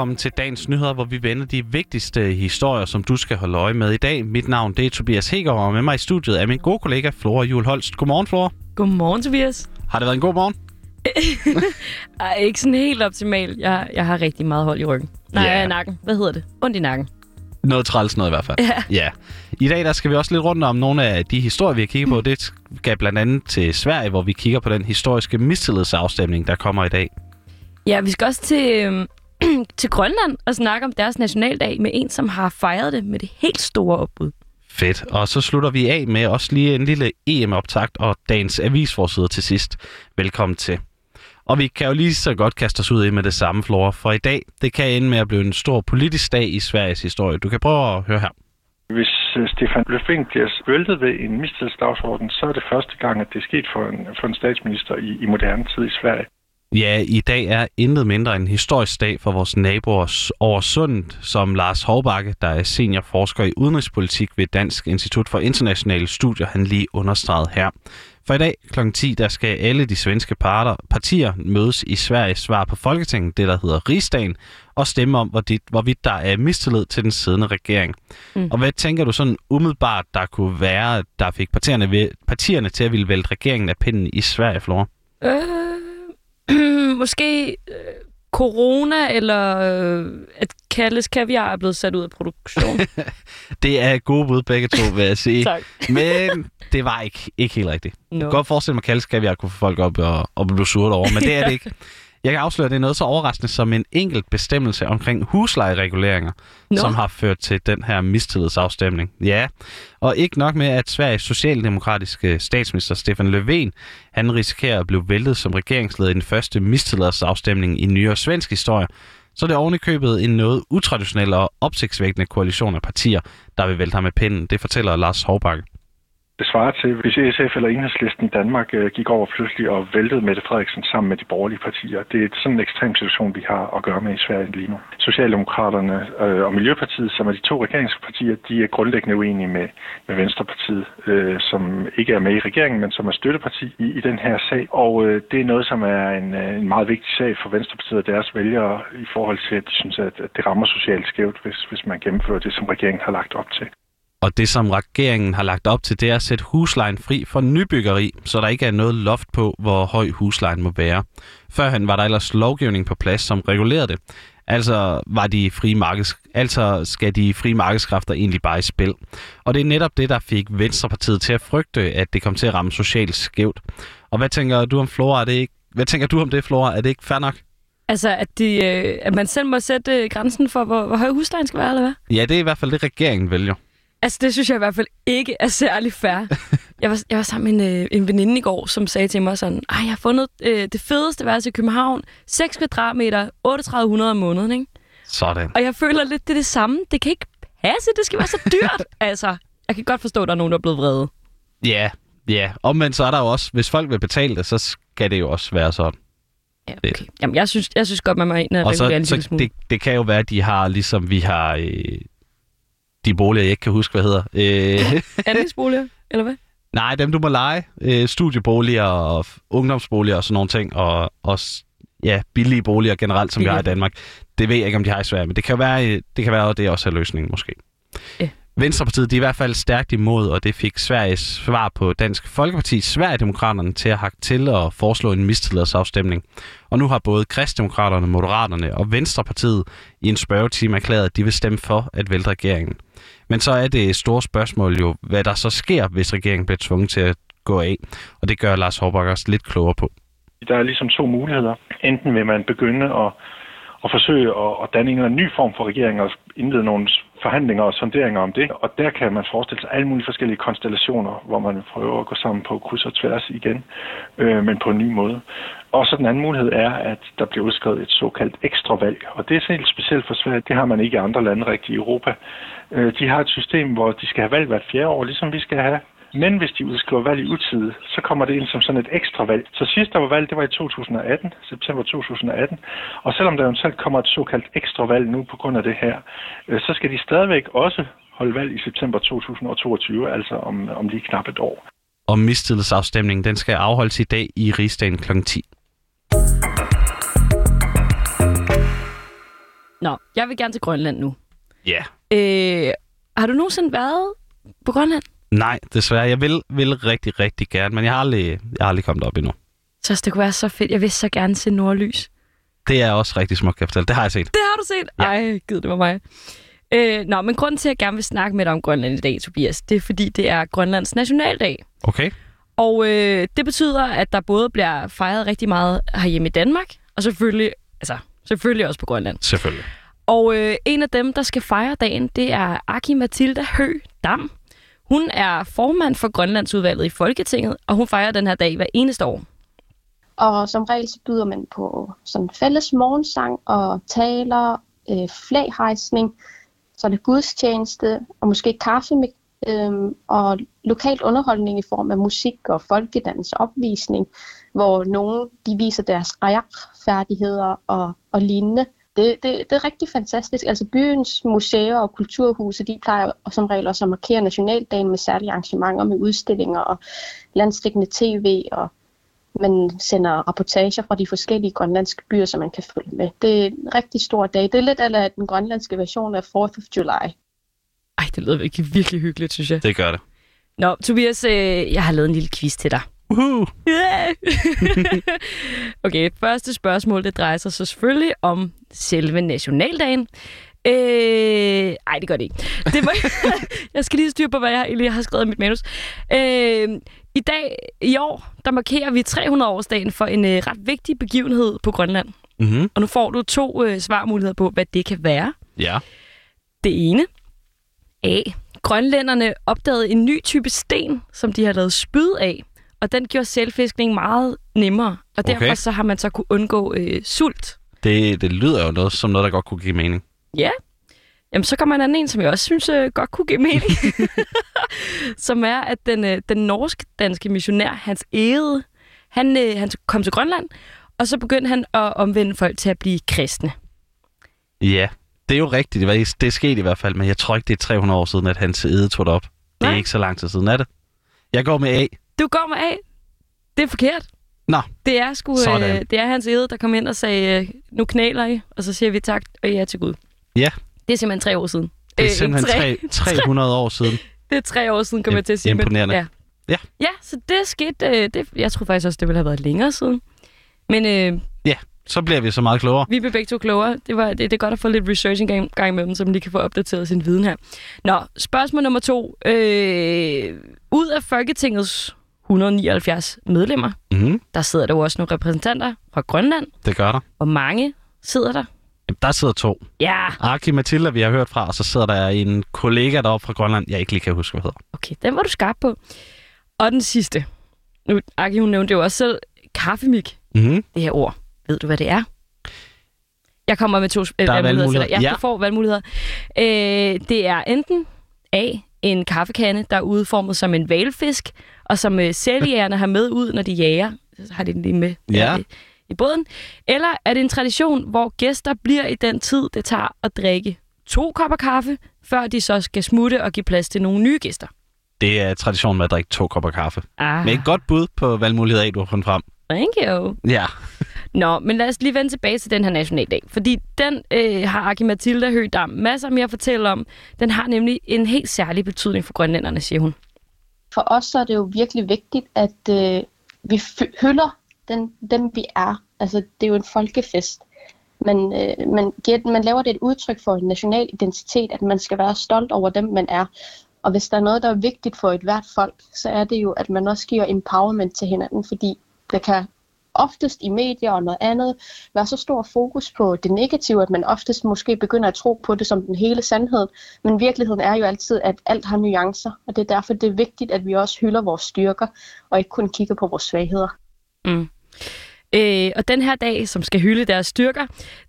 velkommen til dagens nyheder, hvor vi vender de vigtigste historier, som du skal holde øje med i dag. Mit navn det er Tobias Hækker, og med mig i studiet er min gode kollega Flora Jule Holst. Godmorgen, Flora. Godmorgen, Tobias. Har det været en god morgen? Ej, ikke sådan helt optimalt. Jeg, jeg har rigtig meget hold i ryggen. Nej, yeah. nakken. Hvad hedder det? Ondt i nakken. Noget træls noget i hvert fald. Ja. ja. I dag der skal vi også lidt rundt om nogle af de historier, vi har kigget på. Det skal blandt andet til Sverige, hvor vi kigger på den historiske mistillidsafstemning, der kommer i dag. Ja, vi skal også til, øhm, til Grønland og snakke om deres nationaldag med en, som har fejret det med det helt store opbud. Fedt. Og så slutter vi af med også lige en lille EM-optakt og dagens avisforside til sidst. Velkommen til. Og vi kan jo lige så godt kaste os ud i med det samme, Flora, for i dag, det kan ende med at blive en stor politisk dag i Sveriges historie. Du kan prøve at høre her. Hvis øh, Stefan Löfven bliver væltet ved en mistillidsdagsorden, så er det første gang, at det er sket for en, for en statsminister i, i moderne tid i Sverige. Ja, i dag er intet mindre en historisk dag for vores naboer over sundet, som Lars Hovbakke, der er seniorforsker i udenrigspolitik ved Dansk Institut for Internationale Studier, han lige understreget her. For i dag kl. 10, der skal alle de svenske parter, partier mødes i Sveriges svar på Folketinget, det der hedder Rigsdagen, og stemme om, hvorvidt, hvorvidt der er mistillid til den siddende regering. Mm. Og hvad tænker du sådan umiddelbart, der kunne være, der fik partierne, ved, partierne til at ville vælte regeringen af pinden i Sverige, Flora? Øh, måske øh, corona eller øh, at Kalles Kaviar er blevet sat ud af produktion. Det er gode bud begge to, vil jeg sige. tak. Men det var ikke, ikke helt rigtigt. Jeg No. kan godt forestille mig, at Kalle skal vi kunne få folk op og, og blive surt over, men det er det ikke. Jeg kan afsløre, at det er noget så overraskende som en enkelt bestemmelse omkring huslejereguleringer, Nå. som har ført til den her mistillidsafstemning. Ja, og ikke nok med, at Sveriges socialdemokratiske statsminister Stefan Löfven, han risikerer at blive væltet som regeringsleder i den første mistillidsafstemning i nyere svensk historie, så er det oven i købet en noget utraditionel og opsigtsvækkende koalition af partier, der vil vælte ham med pinden. Det fortæller Lars Hovbakke. Det svarer til, hvis SF eller Enhedslisten i Danmark øh, gik over pludselig og væltede Mette Frederiksen sammen med de borgerlige partier. Det er sådan en ekstrem situation, vi har at gøre med i Sverige lige nu. Socialdemokraterne øh, og Miljøpartiet, som er de to regeringspartier, de er grundlæggende uenige med, med Venstrepartiet, øh, som ikke er med i regeringen, men som er støtteparti i, i den her sag. Og øh, det er noget, som er en, øh, en meget vigtig sag for Venstrepartiet og deres vælgere i forhold til, at de synes, at at det rammer socialt skævt, hvis, hvis man gennemfører det, som regeringen har lagt op til. Og det, som regeringen har lagt op til, det er at sætte huslejen fri for nybyggeri, så der ikke er noget loft på, hvor høj huslejen må være. Førhen var der ellers lovgivning på plads, som regulerede det. Altså, var de frie markeds... altså skal de frie markedskræfter egentlig bare i spil. Og det er netop det, der fik Venstrepartiet til at frygte, at det kom til at ramme socialt skævt. Og hvad tænker du om Flora? Er det ikke... Hvad tænker du om det, Flora? Er det ikke fair nok? Altså, at, de, øh, at man selv må sætte øh, grænsen for, hvor, hvor høj huslejen skal være, eller hvad? Ja, det er i hvert fald det, regeringen vælger. Altså, det synes jeg i hvert fald ikke er særlig fair. jeg, var, jeg var sammen med en, øh, en veninde i går, som sagde til mig sådan, ej, jeg har fundet øh, det fedeste værelse i København, 6 kvadratmeter, 3800 om måneden, ikke? Sådan. Og jeg føler lidt, det er det samme. Det kan ikke passe, det skal være så dyrt. altså, jeg kan godt forstå, at der er nogen, der er blevet vrede. Ja, ja. Omvendt så er der jo også, hvis folk vil betale det, så skal det jo også være sådan. Ja, okay. Jamen, jeg synes, jeg synes godt, man må ind og Og så, så det, det kan jo være, at de har, ligesom vi har øh, de boliger, jeg ikke kan huske, hvad hedder. Øh, Andelsboliger, eller hvad? nej, dem du må lege. Øh, studieboliger og ungdomsboliger og sådan nogle ting. Og også ja, billige boliger generelt, som vi har i Billige. Danmark. Det ved jeg ikke, om de har i Sverige, men det kan være, øh, det kan være at det også er løsningen måske. Ja. Venstrepartiet de er i hvert fald stærkt imod, og det fik Sveriges svar på Dansk Folkeparti, Sverigedemokraterne, til at hakke til og foreslå en mistillidsafstemning. Og nu har både Kristdemokraterne, Moderaterne og Venstrepartiet i en spørgetime erklæret, at de vil stemme for at vælte regeringen. Men så er det store spørgsmål jo, hvad der så sker, hvis regeringen bliver tvunget til at gå af. Og det gør Lars Hårback også lidt klogere på. Der er ligesom to muligheder. Enten vil man begynde at, at forsøge at, at danne en ny form for regering og indlede nogle forhandlinger og sonderinger om det. Og der kan man forestille sig alle mulige forskellige konstellationer, hvor man prøver at gå sammen på kryds og tværs igen, øh, men på en ny måde. Og så den anden mulighed er, at der bliver udskrevet et såkaldt ekstra valg. Og det er helt specielt for Sverige. Det har man ikke i andre lande rigtigt i Europa. Øh, de har et system, hvor de skal have valg hvert fjerde år, ligesom vi skal have. Men hvis de udskriver valg i utide, så kommer det ind som sådan et ekstra valg. Så sidst der var valg, det var i 2018, september 2018. Og selvom der eventuelt kommer et såkaldt ekstra valg nu på grund af det her, øh, så skal de stadigvæk også holde valg i september 2022, altså om, om lige knap et år. Og mistillidsafstemningen, den skal afholdes i dag i Rigsdagen kl. 10. Nå, jeg vil gerne til Grønland nu. Ja. Øh, har du nogensinde været på Grønland? Nej, desværre. Jeg vil, vil rigtig, rigtig gerne, men jeg har aldrig, jeg har aldrig kommet op endnu. Så det kunne være så fedt. Jeg vil så gerne se nordlys. Det er også rigtig smukt, kan fortælle. Det har jeg set. Det har du set? Ja. Ej, gid det var mig. Øh, nå, men grunden til, at jeg gerne vil snakke med dig om Grønland i dag, Tobias, det er, fordi det er Grønlands nationaldag. Okay. Og øh, det betyder, at der både bliver fejret rigtig meget herhjemme i Danmark, og selvfølgelig, altså, selvfølgelig også på Grønland. Selvfølgelig. Og øh, en af dem, der skal fejre dagen, det er Aki Mathilda Hø Dam. Hun er formand for Grønlandsudvalget i Folketinget, og hun fejrer den her dag hver eneste år. Og som regel så byder man på sådan fælles morgensang og taler, øh, flaghejsning, så er det gudstjeneste og måske kaffe med, øh, og lokalt underholdning i form af musik og folkedans opvisning, hvor nogen de viser deres ayak-færdigheder og, og lignende. Det, det, det er rigtig fantastisk. Altså byens museer og kulturhuse, de plejer som regel også at markere nationaldagen med særlige arrangementer med udstillinger og landstækkende tv og man sender rapportager fra de forskellige grønlandske byer, som man kan følge med. Det er en rigtig stor dag. Det er lidt af den grønlandske version af 4th of July. Ej, det lyder virkelig, virkelig hyggeligt, synes jeg. Det gør det. Nå, Tobias, øh, jeg har lavet en lille quiz til dig. Uhuh. Yeah! okay, første spørgsmål, det drejer sig så selvfølgelig om selve nationaldagen. Øh, ej, det gør det ikke. Det var, jeg skal lige styre på, hvad jeg egentlig har skrevet i mit manus. Øh, I dag, i år, der markerer vi 300-årsdagen for en øh, ret vigtig begivenhed på Grønland. Mm-hmm. Og nu får du to øh, svarmuligheder på, hvad det kan være. Ja. Det ene. A. Grønlænderne opdagede en ny type sten, som de har lavet spyd af. Og den gjorde selvfiskning meget nemmere. Og derfor Okay. så har man så kunne undgå øh, sult. Det, det lyder jo noget, som noget, der godt kunne give mening. Ja. Jamen, så kommer en anden en, som jeg også synes øh, godt kunne give mening. som er, at den, øh, den norsk-danske missionær, Hans Ede, han, øh, han kom til Grønland, og så begyndte han at omvende folk til at blive kristne. Ja, det er jo rigtigt. Det er- Det sket i hvert fald, men jeg tror ikke, det er 300 år siden, at han til Ede tog det op. Det er Nej. ikke så lang tid siden, er det? Jeg går med A. Du går med af. Det er forkert. Nå. Det er, sgu, Sådan. øh, det er hans ede, der kom ind og sagde, øh, nu knæler I, og så siger vi tak og ja til Gud. Ja. Det er simpelthen tre år siden. Det er Øh, simpelthen tre, 300 år siden. Det er tre år siden, kom jeg til at sige. men- Imponerende. Ja. Ja. ja, så det skete, øh, det, jeg tror faktisk også, det ville have været længere siden. Men øh, Så bliver vi så meget klogere. vi blev begge to klogere. Det, var, det, det er godt at få lidt research en gang, gang med dem, så man lige kan få opdateret sin viden her. Nå, spørgsmål nummer to. Øh, ud af Folketingets 179 medlemmer, Mm, der sidder der jo også nogle repræsentanter fra Grønland. det gør der. Hvor mange sidder der? Jamen, Der sidder to. Ja, Arki Mathilda, vi har hørt fra, og så sidder der en kollega deroppe fra Grønland, jeg ikke lige kan huske, hvad hedder. okay, den var du skarp på. Og den sidste. Nu, Aki, hun nævnte jo også selv kaffemik, Mm, det her ord. Ved du, hvad det er? Jeg kommer med to øh, Der er valgmuligheder valgmuligheder. Ja, får valgmuligheder. Øh, det er enten A, en kaffekande, der er udformet som en valfisk, og som øh, sælgerne har med ud, når de jager. Så har de den lige med Ja. øh, i båden. Eller er det en tradition, hvor gæster bliver i den tid, det tager at drikke to kopper kaffe, før de så skal smutte og give plads til nogle nye gæster? Det er tradition med at drikke to kopper kaffe. Ah, Men et godt bud på valgmulighed A, du har fundet frem. thank you. Ja. Nå, men lad os lige vende tilbage til den her nationaldag. Fordi den øh, har Aki Mathilda Høgdam masser mere at fortælle om. Den har nemlig en helt særlig betydning for grønlænderne, siger hun. For os så er det jo virkelig vigtigt, at øh, vi hylder den, dem, vi er. Altså, det er jo en folkefest. Man, øh, man, giver, man laver det et udtryk for en national identitet, at man skal være stolt over dem, man er. Og hvis der er noget, der er vigtigt for et hvert folk, så er det jo, at man også giver empowerment til hinanden, fordi det kan oftest i medier og noget andet være så stor fokus på det negative, at man oftest måske begynder at tro på det som den hele sandhed. Men virkeligheden er jo altid, at alt har nuancer, og det er derfor, det er vigtigt, at vi også hylder vores styrker, og ikke kun kigger på vores svagheder. Mm. Øh, og den her dag, som skal hylde deres styrker,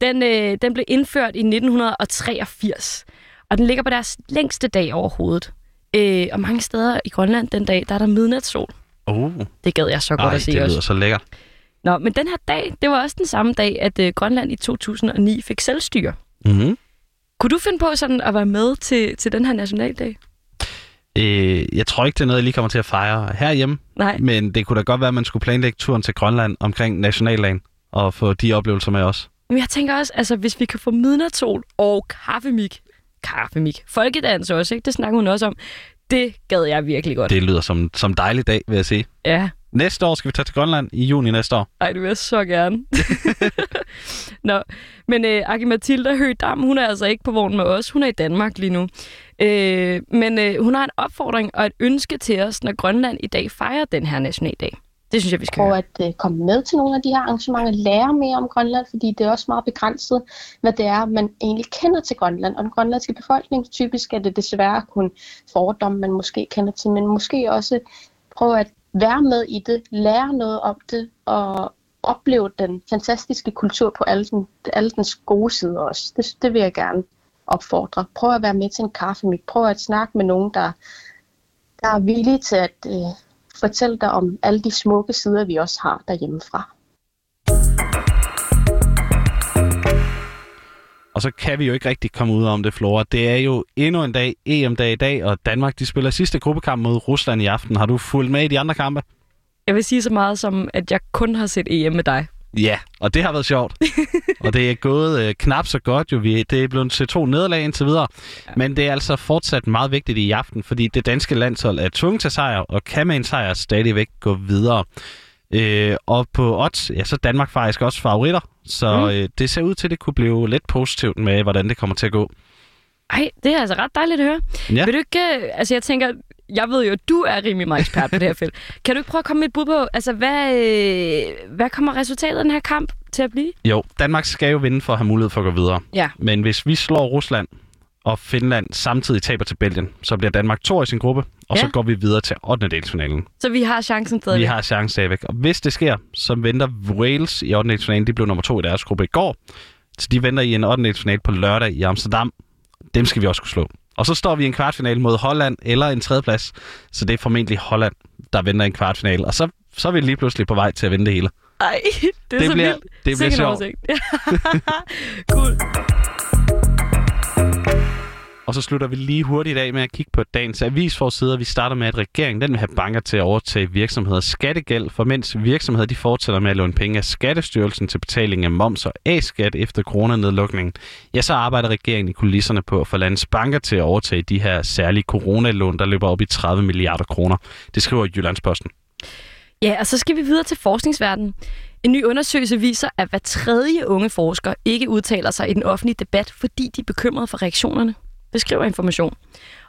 den, øh, den blev indført i 1983. Og den ligger på deres længste dag overhovedet. Øh, og mange steder i Grønland den dag, der er der midnatssol. Uh, Det gad jeg så godt ej, at se det også. lyder så lækkert. Nå, men den her dag, det var også den samme dag, at øh, Grønland i 2009 fik selvstyre. Mm-hmm. Kunne du finde på sådan at være med til, til den her nationaldag? Øh, jeg tror ikke, det er noget, jeg lige kommer til at fejre herhjemme, Nej. men det kunne da godt være, at man skulle planlægge turen til Grønland omkring nationaldagen og få de oplevelser med os. Men jeg tænker også, altså hvis vi kan få midnatssol og kaffemik, kaffemik, folkedans også, ikke? det snakker hun også om, det gad jeg virkelig godt. Det lyder som, som dejlig dag, vil jeg sige. Ja, Næste år skal vi tage til Grønland i juni næste år. ej, det vil jeg så gerne. Nå, men øh, Aki Mathilda Høgdam, hun er altså ikke på vognen med os. Hun er i Danmark lige nu. Øh, men øh, hun har en opfordring og et ønske til os, når Grønland i dag fejrer den her nationaldag. Det synes jeg, vi skal prøve høre. at øh, komme med til nogle af de her arrangementer, lære mere om Grønland, fordi det er også meget begrænset, hvad det er, man egentlig kender til Grønland. Og den grønlandske befolkning, typisk er det desværre kun fordomme, man måske kender til, men måske også prøve at være med i det, lære noget om det, og opleve den fantastiske kultur på alle, den, alle dens gode sider også. Det, det vil jeg gerne opfordre. Prøv at være med til en kaffe, Mik. Prøv at snakke med nogen, der, der er villige til at øh, fortælle dig om alle de smukke sider, vi også har derhjemmefra. Og så kan vi jo ikke rigtig komme ud om det, Flora. Det er jo endnu en dag, EM-dag i dag, og Danmark de spiller sidste gruppekamp mod Rusland i aften. Har du fulgt med i de andre kampe? Jeg vil sige så meget som, at jeg kun har set EM med dig. Ja, og det har været sjovt. og det er gået øh, knap så godt jo. Vi, det er blevet til to nederlag indtil videre. Ja. Men det er altså fortsat meget vigtigt i aften, fordi det danske landshold er tvunget til sejr, og kan med en sejr stadigvæk gå videre. Øh, og på odds, ja, så er Danmark faktisk også favoritter. Så Mm. øh, det ser ud til, at det kunne blive lidt positivt med, hvordan det kommer til at gå. Ej, det er altså ret dejligt at høre. Ja. Vil du ikke... øh, Altså, jeg tænker... Jeg ved jo, at du er rimelig meget ekspert på det her felt. Kan du ikke prøve at komme med et bud på, altså, hvad, øh, hvad kommer resultatet af den her kamp til at blive? Jo, Danmark skal jo vinde for at have mulighed for at gå videre. Ja. Men hvis vi slår Rusland og Finland samtidig taber til Belgien, så bliver Danmark to i sin gruppe, og Ja. så går vi videre til 8. delsfinalen. Så vi har chancen stadig. Vi har chance stadigvæk. Og hvis det sker, så venter Wales i 8. delsfinalen. De blev nummer to i deres gruppe i går. Så de venter i en 8. delsfinal på lørdag i Amsterdam. Dem skal vi også kunne slå. Og så står vi i en kvartfinale mod Holland eller en tredjeplads. Så det er formentlig Holland, der venter i en kvartfinale. Og så, så er vi lige pludselig på vej til at vinde det hele. Ej, det er Det så bliver- vildt. det bliver sjovt. cool. Og så slutter vi lige hurtigt af med at kigge på dagens avisforsider. Vi starter med, at regeringen den vil have banker til at overtage virksomheders skattegæld, for mens virksomheder de fortsætter med at låne penge af Skattestyrelsen til betaling af moms og A-skat efter coronanedlukningen, ja, så arbejder regeringen i kulisserne på at få landets banker til at overtage de her særlige coronalån, der løber op i 30 milliarder kroner. Det skriver Jyllandsposten. Ja, og så skal vi videre til forskningsverdenen. En ny undersøgelse viser, at hver tredje unge forsker ikke udtaler sig i den offentlige debat, fordi de er bekymrede for reaktionerne beskriver information.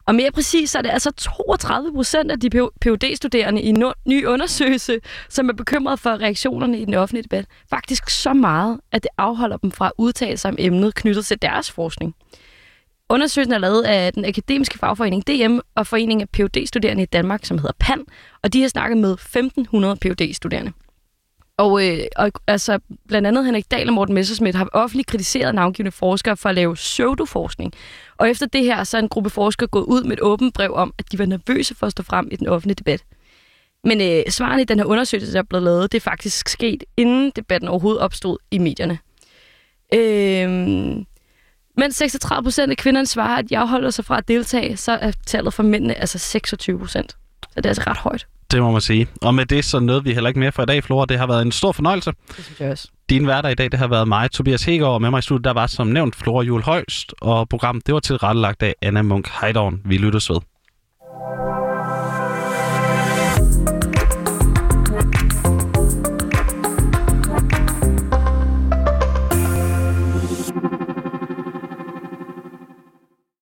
Og mere præcis så er det altså 32 procent af de phd studerende i en no- ny undersøgelse, som er bekymrede for reaktionerne i den offentlige debat. Faktisk så meget, at det afholder dem fra at udtale sig om emnet knyttet til deres forskning. Undersøgelsen er lavet af den akademiske fagforening DM og Foreningen af phd studerende i Danmark, som hedder PAN, og de har snakket med 1.500 phd studerende og, øh, og altså, blandt andet Henrik Dahl og Morten Messerschmidt har offentligt kritiseret navngivende forskere for at lave pseudoforskning. Og efter det her, så er en gruppe forskere gået ud med et åbent brev om, at de var nervøse for at stå frem i den offentlige debat. Men øh, svaren i den her undersøgelse, der er blevet lavet, det er faktisk sket, inden debatten overhovedet opstod i medierne. Øh, mens 36 procent af kvinderne svarer, at jeg afholder sig fra at deltage, så er tallet for mændene altså 26 procent. Så det er altså ret højt. Det må man sige. Og med det så nåede vi heller ikke mere for i dag, Flora. Det har været en stor fornøjelse. Det synes jeg også. Din hverdag i dag, det har været mig, Tobias Hegaard, og med mig i studiet, der var som nævnt Flora Jule Højst, og programmet det var tilrettelagt af Anna Munk Heidorn. Vi lyttes ved.